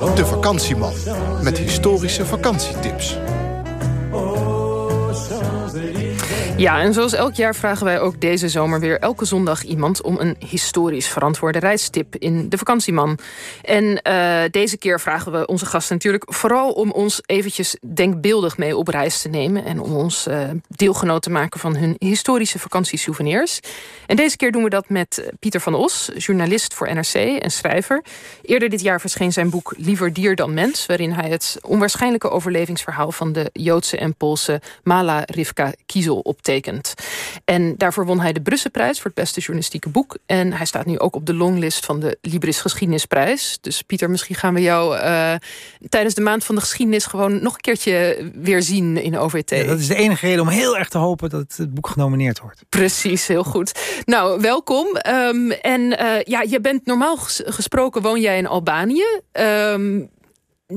De Vakantieman. Met historische vakantietips. Ja, en zoals elk jaar vragen wij ook deze zomer weer elke zondag iemand om een historisch verantwoorde reistip in de vakantieman. En uh, deze keer vragen we onze gasten natuurlijk vooral om ons eventjes denkbeeldig mee op reis te nemen en om ons uh, deelgenoot te maken van hun historische vakantiesouvenirs. En deze keer doen we dat met Pieter van Os, journalist voor NRC en schrijver. Eerder dit jaar verscheen zijn boek Liever dier dan mens, waarin hij het onwaarschijnlijke overlevingsverhaal van de Joodse en Poolse Mala Rivka Kiezel optekent. En daarvoor won hij de Brusselprijs voor het beste journalistieke boek. En hij staat nu ook op de longlist van de Libris Geschiedenisprijs. Dus Pieter, misschien gaan we jou uh, tijdens de maand van de geschiedenis... gewoon nog een keertje weer zien in OVT. Ja, dat is de enige reden om heel erg te hopen dat het boek genomineerd wordt. Precies, heel goed. Nou, welkom. Um, en uh, ja, je bent normaal gesproken woon jij in Albanië. Um,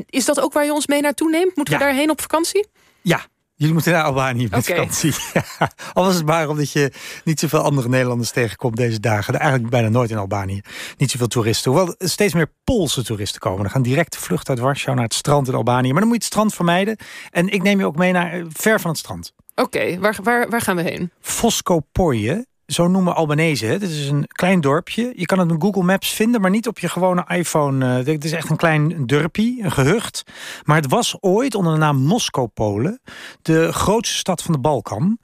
is dat ook waar je ons mee naartoe neemt? Moeten ja. we daarheen op vakantie? Ja, Jullie moeten naar Albanië met okay. vakantie. Ja. Al was het maar omdat je niet zoveel andere Nederlanders tegenkomt deze dagen. Eigenlijk bijna nooit in Albanië. Niet zoveel toeristen. Hoewel steeds meer Poolse toeristen komen. Er gaan direct vluchten uit Warschau naar het strand in Albanië. Maar dan moet je het strand vermijden. En ik neem je ook mee naar ver van het strand. Oké, okay, waar, waar, waar gaan we heen? Voskopoje zo noemen Albanese. Het is een klein dorpje. Je kan het op Google Maps vinden, maar niet op je gewone iPhone. Het is echt een klein dorpje, een gehucht. Maar het was ooit onder de naam Moskou-Polen... de grootste stad van de Balkan.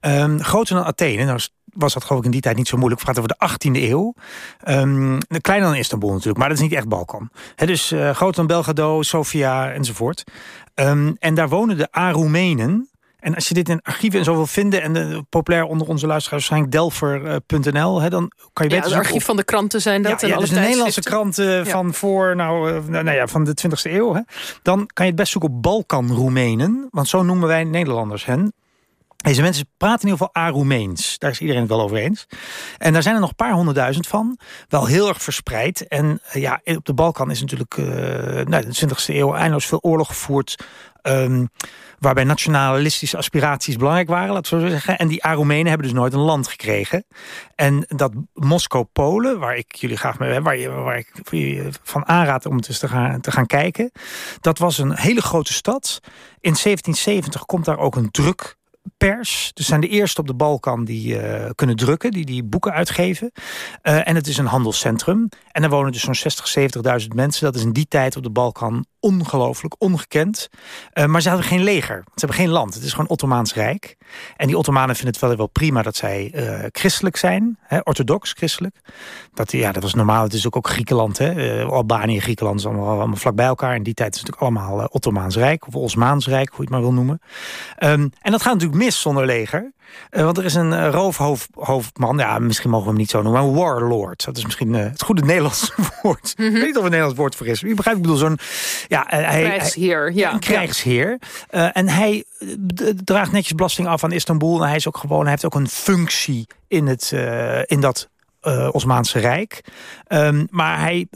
Um, groter dan Athene. Nou was dat geloof ik in die tijd niet zo moeilijk. We praten over de 18e eeuw. Um, kleiner dan Istanbul natuurlijk, maar dat is niet echt Balkan. He, dus uh, groter dan Belgrado, Sofia enzovoort. Um, en daar wonen de Aroemenen... En als je dit in archieven en zo wil vinden... en de, populair onder onze luisteraars waarschijnlijk delver.nl... Uh, dan kan je ja, beter... het archief van de kranten zijn dat. Ja, en ja dus de Nederlandse kranten ja. van voor nou, uh, nou ja, van de 20e eeuw. Hè. Dan kan je het best zoeken op Balkan-Roemenen. Want zo noemen wij Nederlanders hen. Deze mensen praten in ieder geval Aroemeens. Daar is iedereen het wel over eens. En daar zijn er nog een paar honderdduizend van. Wel heel erg verspreid. En uh, ja, op de Balkan is natuurlijk uh, de 20e eeuw eindeloos veel oorlog gevoerd. Um, waarbij nationalistische aspiraties belangrijk waren, laten we zo zeggen. En die Aroemenen hebben dus nooit een land gekregen. En dat Moskou-Polen, waar ik jullie graag mee waar, je, waar ik van aanraad om het eens te gaan, te gaan kijken, dat was een hele grote stad. In 1770 komt daar ook een druk pers. Dus zijn de eerste op de Balkan die uh, kunnen drukken, die die boeken uitgeven. Uh, en het is een handelscentrum. En er wonen dus zo'n 60, 70.000 mensen. Dat is in die tijd op de Balkan ongelooflijk, ongekend. Uh, maar ze hadden geen leger. Ze hebben geen land. Het is gewoon Ottomaans Rijk. En die Ottomanen vinden het wel, wel prima dat zij christelijk zijn. Hè, orthodox christelijk. Dat, ja, dat was normaal. Het is ook, ook Griekenland. Hè. Albanië, Griekenland is allemaal, allemaal vlak bij elkaar. In die tijd is het natuurlijk allemaal Ottomaans Rijk. Of Osmaans Rijk, hoe je het maar wil noemen. Um, en dat gaat natuurlijk mis zonder leger. Uh, want er is een uh, roofhoofdman, ja, misschien mogen we hem niet zo noemen, een warlord. Dat is misschien uh, het goede Nederlandse woord. Mm -hmm. Ik weet niet of het een Nederlands woord voor is. U begrijpt, ik bedoel zo'n... Ja, hij, krijgsheer. Ja. Een krijgsheer. En hij draagt netjes belasting af aan Istanbul. En hij is ook gewoon, hij heeft ook een functie in, het, in dat Osmaanse Rijk. Um, maar hij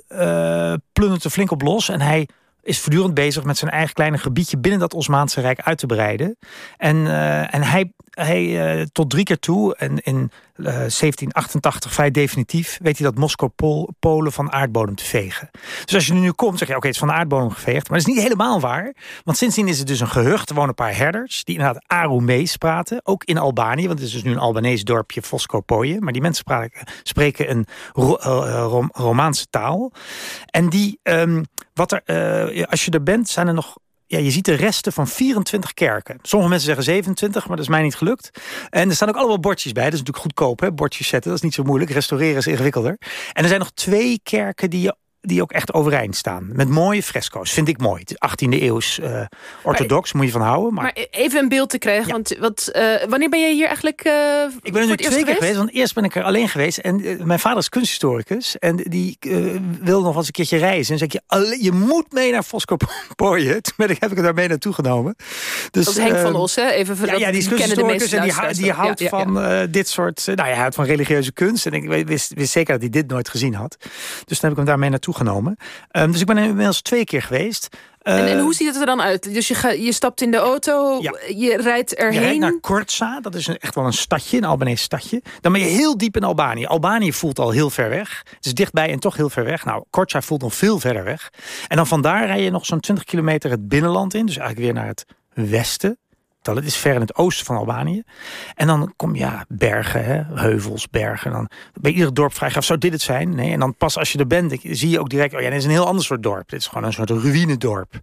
plundert er flink op los en hij is voortdurend bezig met zijn eigen kleine gebiedje binnen dat Osmaanse Rijk uit te breiden. En, uh, en hij, hij uh, tot drie keer toe, en in uh, 1788 vrij definitief, weet hij dat Moskou Pol Polen van aardbodem te vegen. Dus als je nu komt, zeg je oké, het is van de aardbodem geveegd. Maar dat is niet helemaal waar. Want sindsdien is het dus een gehucht. Er wonen een paar herders die inderdaad Aromees praten. Ook in Albanië, want het is dus nu een Albanese dorpje Voskopoje. Maar die mensen spreken een rom Romaanse taal. En die... Um, wat er, als je er bent, zijn er nog ja, je ziet de resten van 24 kerken. Sommige mensen zeggen 27, maar dat is mij niet gelukt. En er staan ook allemaal bordjes bij. Dat is natuurlijk goedkoop, hè? bordjes zetten. Dat is niet zo moeilijk. Restaureren is ingewikkelder. En er zijn nog twee kerken die je die ook echt overeind staan. Met mooie fresco's, vind ik mooi. 18e eeuws uh, orthodox, maar, moet je van houden. Maar, maar even een beeld te krijgen, ja. want wat, uh, wanneer ben je hier eigenlijk uh, Ik ben er nu twee keer geweest? geweest, want eerst ben ik er alleen geweest. En mijn vader is kunsthistoricus en die wil nog wel eens een keertje reizen. En zeg je, je moet mee naar Voskopoje. Toen ben ik, heb ik er daarmee naartoe genomen. Dus, dat is Henk van Os, hè? Even voor ja, ja, die is kunsthistoricus en die, die houdt ja, ja, van dit soort... Nou, hij houdt van religieuze kunst. En ik wist, wist zeker dat hij dit nooit gezien had. Dus toen heb ik hem daarmee naartoe genomen. Um, dus ik ben er inmiddels twee keer geweest. En, en, hoe ziet het er dan uit? Dus je, ga, je stapt in de auto, je rijdt erheen. Je rijdt naar Kortza, dat is een, echt wel een stadje, een Albanese stadje. Dan ben je heel diep in Albanië. Albanië voelt al heel ver weg. Het is dichtbij en toch heel ver weg. Nou, Kortza voelt nog veel verder weg. En dan vandaar rij je nog zo'n 20 kilometer het binnenland in. Dus eigenlijk weer naar het westen. Het is ver in het oosten van Albanië. En dan kom je ja, bergen, hè, heuvels, bergen. Dan bij ieder dorp vraag zou dit het zijn? Nee, en dan pas als je er bent, zie je ook direct... oh ja, dit is een heel ander soort dorp. Dit is gewoon een soort ruïnedorp.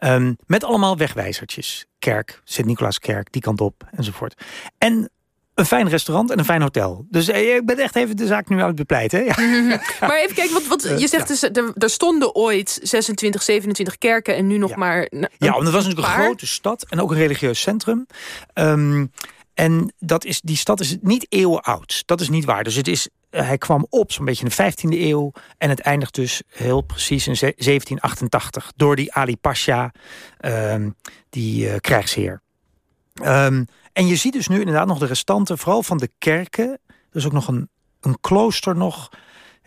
Um, met allemaal wegwijzertjes. Kerk, Sint-Nicolaaskerk, die kant op, enzovoort. En een fijn restaurant en een fijn hotel. Dus eh, ik ben echt even de zaak nu aan het bepleiten. Ja. maar even kijken, wat, wat je zegt dus, er, er, stonden ooit 26, 27 kerken en nu nog maar... ja, want het was natuurlijk een grote stad en ook een religieus centrum. Ehm, en dat is, die stad is niet eeuwen oud. Dat is niet waar. Dus het is, eh, hij kwam op zo'n beetje in de 15e eeuw. En het eindigt dus heel precies in 1788. Door die Ali Pasha, um, die uh, krijgsheer. Um, en je ziet dus nu inderdaad nog de restanten, vooral van de kerken. Er is ook nog een, een klooster nog.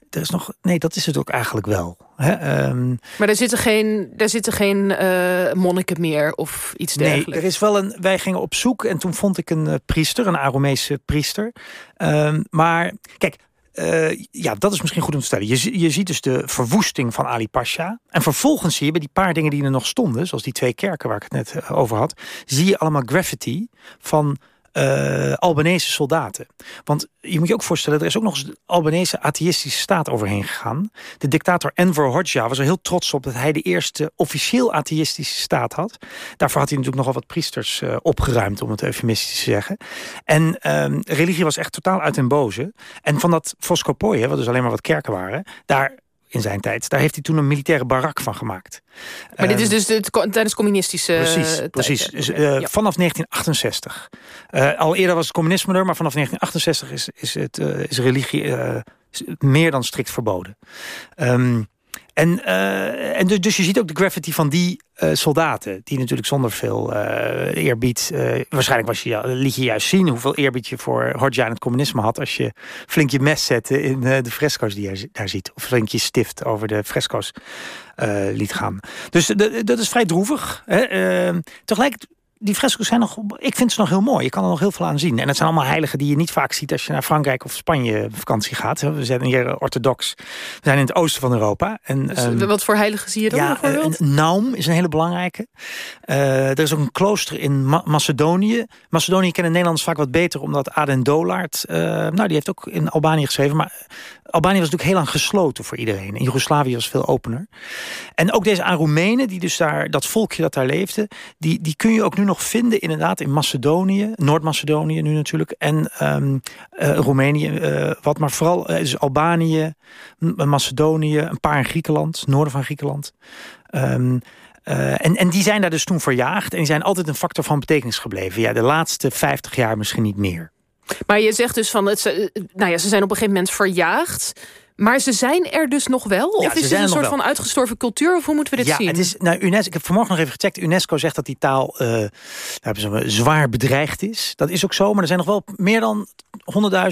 Er is nog, nee, dat is het ook eigenlijk wel. Hè? Ehm, maar er zitten geen, er zitten geen uh, monniken meer of iets dergelijks? Nee, er is wel een, wij gingen op zoek en toen vond ik een uh, priester, een Aromese priester. Um, maar kijk, uh, ja, dat is misschien goed om te stellen. Je, je ziet dus de verwoesting van Ali Pasha. En vervolgens zie je bij die paar dingen die er nog stonden... zoals die twee kerken waar ik het net eh, over had... zie je allemaal graffiti van uh, Albanese soldaten. Want je moet je ook voorstellen, er is ook nog eens Albanese atheïstische staat overheen gegaan. De dictator Enver Hoxha was er heel trots op dat hij de eerste officieel atheïstische staat had. Daarvoor had hij natuurlijk nogal wat priesters uh, opgeruimd, om het eufemistisch te zeggen. En um, religie was echt totaal uit den boze. En van dat Voskopoje, wat dus alleen maar wat kerken waren, daar in zijn tijd. Daar heeft hij toen een militaire barak van gemaakt. Maar dit is ehm, dus het, tijdens communistische Precies, precies. Dus, uh, vanaf 1968. Uh, al eerder was het communisme er, maar vanaf 1968 is, is, het, uh, is religie meer dan strikt verboden. Um, en, uh, en dus, dus je ziet ook de graffiti van die uh, soldaten. Die natuurlijk zonder veel uh, eerbied... waarschijnlijk was je, liet je juist zien hoeveel eerbied je voor Hodja en het communisme had... als je flink je mes zette in de fresco's die je daar ziet. Of flink je stift over de fresco's liet gaan. Dus dat is vrij droevig. Hè? Ehm, tegelijkertijd die fresco's zijn nog, ik vind ze nog heel mooi. Je kan er nog heel veel aan zien. En het zijn allemaal heiligen die je niet vaak ziet als je naar Frankrijk of Spanje vakantie gaat. We zijn hier orthodox. We zijn in het oosten van Europa. En, dus, um, wat voor heiligen zie je dan ja, bijvoorbeeld? Naum is een hele belangrijke. Uh, er is ook een klooster in Ma Macedonië. Macedonië kennen Nederlanders vaak wat beter, omdat Aden Dolaert, uh, nou die heeft ook in Albanië geschreven. Maar Albanië was natuurlijk heel lang gesloten voor iedereen. En Joegoslavië was veel opener. En ook deze Roemenen, die dus daar, dat volkje dat daar leefde, die, die kun je ook nu nog vinden inderdaad in Macedonië, Noord-Macedonië nu natuurlijk, en um, Roemenië uh, wat, maar vooral uh, dus Albanië, Macedonië, een paar in Griekenland, noorden van Griekenland. Uh, en, en die zijn daar dus toen verjaagd en die zijn altijd een factor van betekenis gebleven. Ja, de laatste 50 jaar misschien niet meer. Maar je zegt dus van, het, nou ja, ze zijn op een gegeven moment verjaagd. Maar ze zijn er dus nog wel? Of is het een soort van uitgestorven cultuur? Of hoe moeten we dit zien? Het is, nou, UNESCO, ik heb vanmorgen nog even gecheckt. UNESCO zegt dat die taal uh, zwaar bedreigd is. Dat is ook zo, maar er zijn nog wel meer dan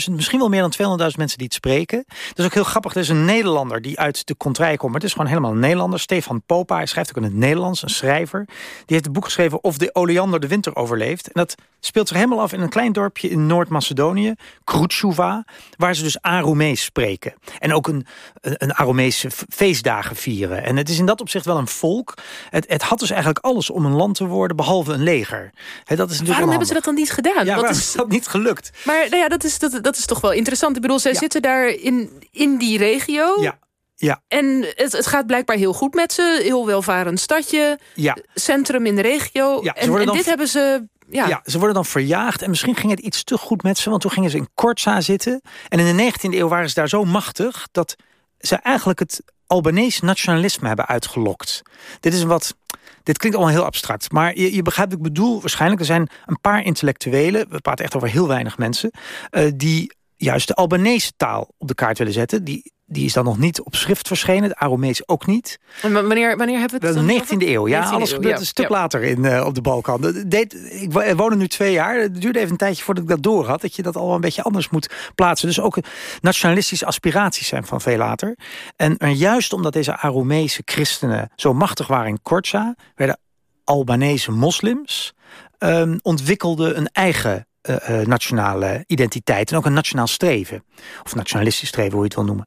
100.000, misschien wel meer dan 200.000 mensen die het spreken. Dat is ook heel grappig. Er is een Nederlander die uit de contraille komt. Maar het is gewoon helemaal een Nederlander. Stefan Popa, hij schrijft ook in het Nederlands, een schrijver. Die heeft een boek geschreven Of de oleander de winter overleeft. En dat speelt zich helemaal af in een klein dorpje in Noord-Macedonië, Krutsuva, waar ze dus Aromees spreken. En ook een, een Aromese feestdagen vieren. En het is in dat opzicht wel een volk. Het, het had dus eigenlijk alles om een land te worden, behalve een leger. dat is waarom hebben ze dat dan niet gedaan? Ja, Wat is dat niet gelukt? Maar nou ja, dat, is, dat, dat is toch wel interessant. Ik bedoel, zij zitten daar in, in die regio. Ja. Ja. En het, het, gaat blijkbaar heel goed met ze. Heel welvarend stadje. Ja. Centrum in de regio. Ja, en, en dit hebben ze ja. ze worden dan verjaagd. En misschien ging het iets te goed met ze. Want toen gingen ze in Kortza zitten. En in de 19e eeuw waren ze daar zo machtig... dat ze eigenlijk het Albanese nationalisme hebben uitgelokt. Dit is wat... Dit klinkt allemaal heel abstract, maar je, begrijpt ik bedoel. Waarschijnlijk, er zijn een paar intellectuelen... we praten echt over heel weinig mensen... Uh, die juist de Albanese taal op de kaart willen zetten. Die die is dan nog niet op schrift verschenen. De Aromees ook niet. En wanneer, wanneer hebben we het De 19e eeuw, ja. alles gebeurt een stuk later in, uh, op de Balkan. Deed, ik woon er nu twee jaar. Het duurde even een tijdje voordat ik dat door had. Dat je dat al een beetje anders moet plaatsen. Dus ook nationalistische aspiraties zijn van veel later. En, en juist omdat deze Aromese christenen zo machtig waren in Korça... werden Albanese moslims um, ontwikkelden een eigen uh, nationale identiteit. En ook een nationaal streven. Of nationalistisch streven, hoe je het wil noemen.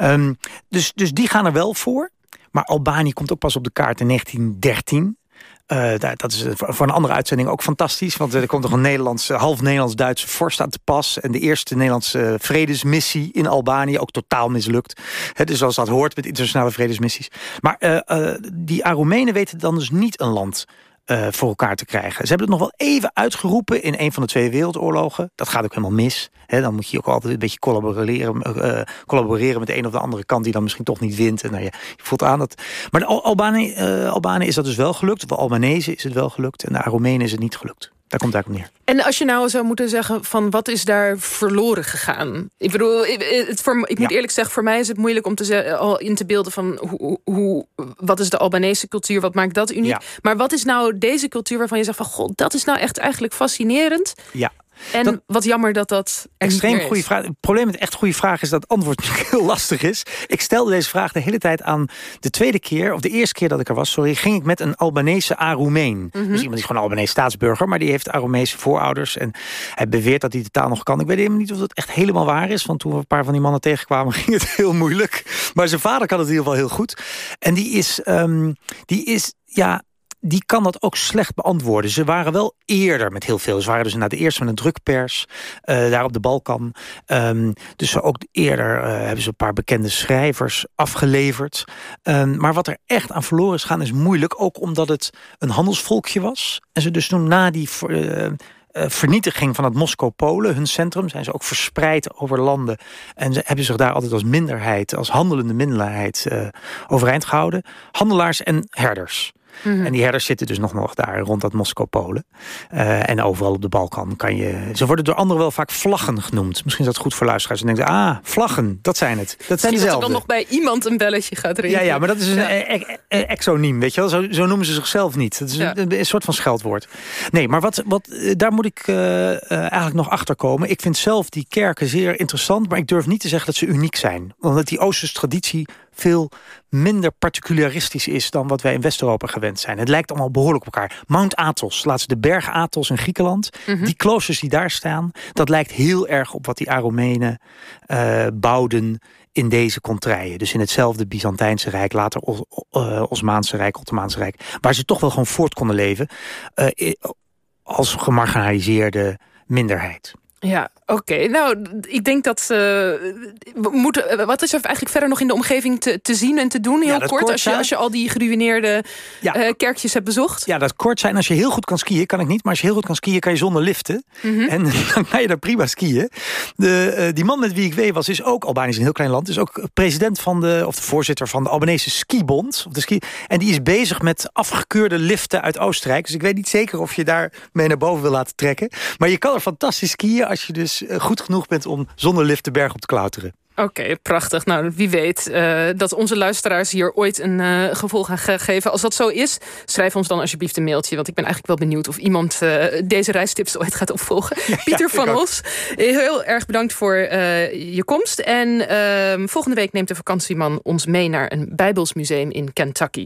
Um, dus, dus die gaan er wel voor. Maar Albanië komt ook pas op de kaart in 1913. Uh, dat is voor een andere uitzending ook fantastisch. Want er komt nog een Nederlandse, half Nederlands-Duitse vorst aan te pas. En de eerste Nederlandse vredesmissie in Albanië. Ook totaal mislukt. He, dus zoals dat hoort met internationale vredesmissies. Maar die Aromenen weten dan dus niet een land uh, voor elkaar te krijgen. Ze hebben het nog wel even uitgeroepen in een van de twee wereldoorlogen. Dat gaat ook helemaal mis. He, dan moet je ook altijd een beetje collaboreren, uh, collaboreren met de een of de andere kant... die dan misschien toch niet wint. En, nou ja, je voelt aan dat... Maar de Albanië, uh, Albanië is dat dus wel gelukt. De Albanese is het wel gelukt. En de Aromenen is het niet gelukt. Daar komt het eigenlijk neer. En als je nou zou moeten zeggen van wat is daar verloren gegaan? Ik bedoel, het voor, ik moet eerlijk zeggen, voor mij is het moeilijk om te zeggen, al in te beelden van hoe, hoe, wat is de Albanese cultuur, wat maakt dat uniek? Maar wat is nou deze cultuur waarvan je zegt van god, dat is nou echt eigenlijk fascinerend? Ja. En wat jammer dat dat Extreem goede vraag. Het probleem met echt goede vraag is dat het antwoord heel lastig is. Ik stelde deze vraag de hele tijd aan de tweede keer... of de eerste keer dat ik er was, sorry... ging ik met een Albanese Aroemeen. Mm Dus iemand die gewoon Albanese staatsburger... maar die heeft Aromese voorouders. En hij beweert dat hij de taal nog kan. Ik weet helemaal niet of dat echt helemaal waar is... want toen we een paar van die mannen tegenkwamen... ging het heel moeilijk. Maar zijn vader kan het in ieder geval heel goed. En die is... Um, die is ja, die kan dat ook slecht beantwoorden. Ze waren wel eerder met heel veel. Ze waren dus na de eerste met een drukpers, uh, daar op de Balkan. Um, dus ook eerder uh, hebben ze een paar bekende schrijvers afgeleverd. Um, maar wat er echt aan verloren is gaan is moeilijk. Ook omdat het een handelsvolkje was. En ze dus toen na die... Uh, vernietiging van het Moskou-Polen, hun centrum, zijn ze ook verspreid over landen. En ze hebben zich daar altijd als minderheid, als handelende minderheid uh, overeind gehouden. Handelaars en herders. Mhm. En die herders zitten dus nog, nog daar rond dat Moskou-Polen. Uh, en overal op de Balkan kan je... Ze worden door anderen wel vaak vlaggen genoemd. Misschien is dat goed voor luisteraars. En denken ah, vlaggen, dat zijn het. Dat zijn dezelfde. dat er dan nog bij iemand een belletje gaat ringen. Ja, ja maar dat is een ja. e e exoniem, weet je wel. Zo, zo, noemen ze zichzelf niet. Dat is ja. een, een, soort van scheldwoord. Nee, maar wat, wat, daar moet ik uh, uh, eigenlijk nog achter komen. Ik vind zelf die kerken zeer interessant... maar ik durf niet te zeggen dat ze uniek zijn. Omdat die Oosterse traditie veel minder particularistisch is dan wat wij in West-Europa gewend zijn. Het lijkt allemaal behoorlijk op elkaar. Mount Athos, laatst de berg Athos in Griekenland. Mm -hmm. Die kloosters die daar staan, dat lijkt heel erg op wat die Aromenen uh, bouwden in deze contraien. Dus in hetzelfde Byzantijnse Rijk, later Os uh, Osmaanse Rijk, Ottomaanse Rijk. Waar ze toch wel gewoon voort konden leven uh, als gemarginaliseerde minderheid. Ja, oké. Nou, ik denk dat uh, we moeten. Wat is er eigenlijk verder nog in de omgeving te, te zien en te doen? Heel ja, kort, kort, als, je, als je al die geruineerde ja. uh, kerkjes hebt bezocht. Ja, dat kort zijn. Als je heel goed kan skiën, kan ik niet. Maar als je heel goed kan skiën, kan je zonder liften. Mm -hmm. En dan kan je daar prima skiën. De, uh, die man met wie ik weet was, is ook Albanië is een heel klein land. Is ook president van de, of de voorzitter van de Albanese skibond. Of de ski, en die is bezig met afgekeurde liften uit Oostenrijk. Dus ik weet niet zeker of je daar mee naar boven wil laten trekken. Maar je kan er fantastisch skiën als je dus goed genoeg bent om zonder lift de berg op te klauteren. Oké, okay, prachtig. Nou, wie weet uh, dat onze luisteraars hier ooit een uh, gevolg gaan geven. Als dat zo is, schrijf ons dan alsjeblieft een mailtje. Want ik ben eigenlijk wel benieuwd of iemand uh, deze reistips ooit gaat opvolgen. Ja, Pieter ja, van Os, heel erg bedankt voor je komst. En ehm, volgende week neemt de vakantieman ons mee naar een Bijbelsmuseum in Kentucky.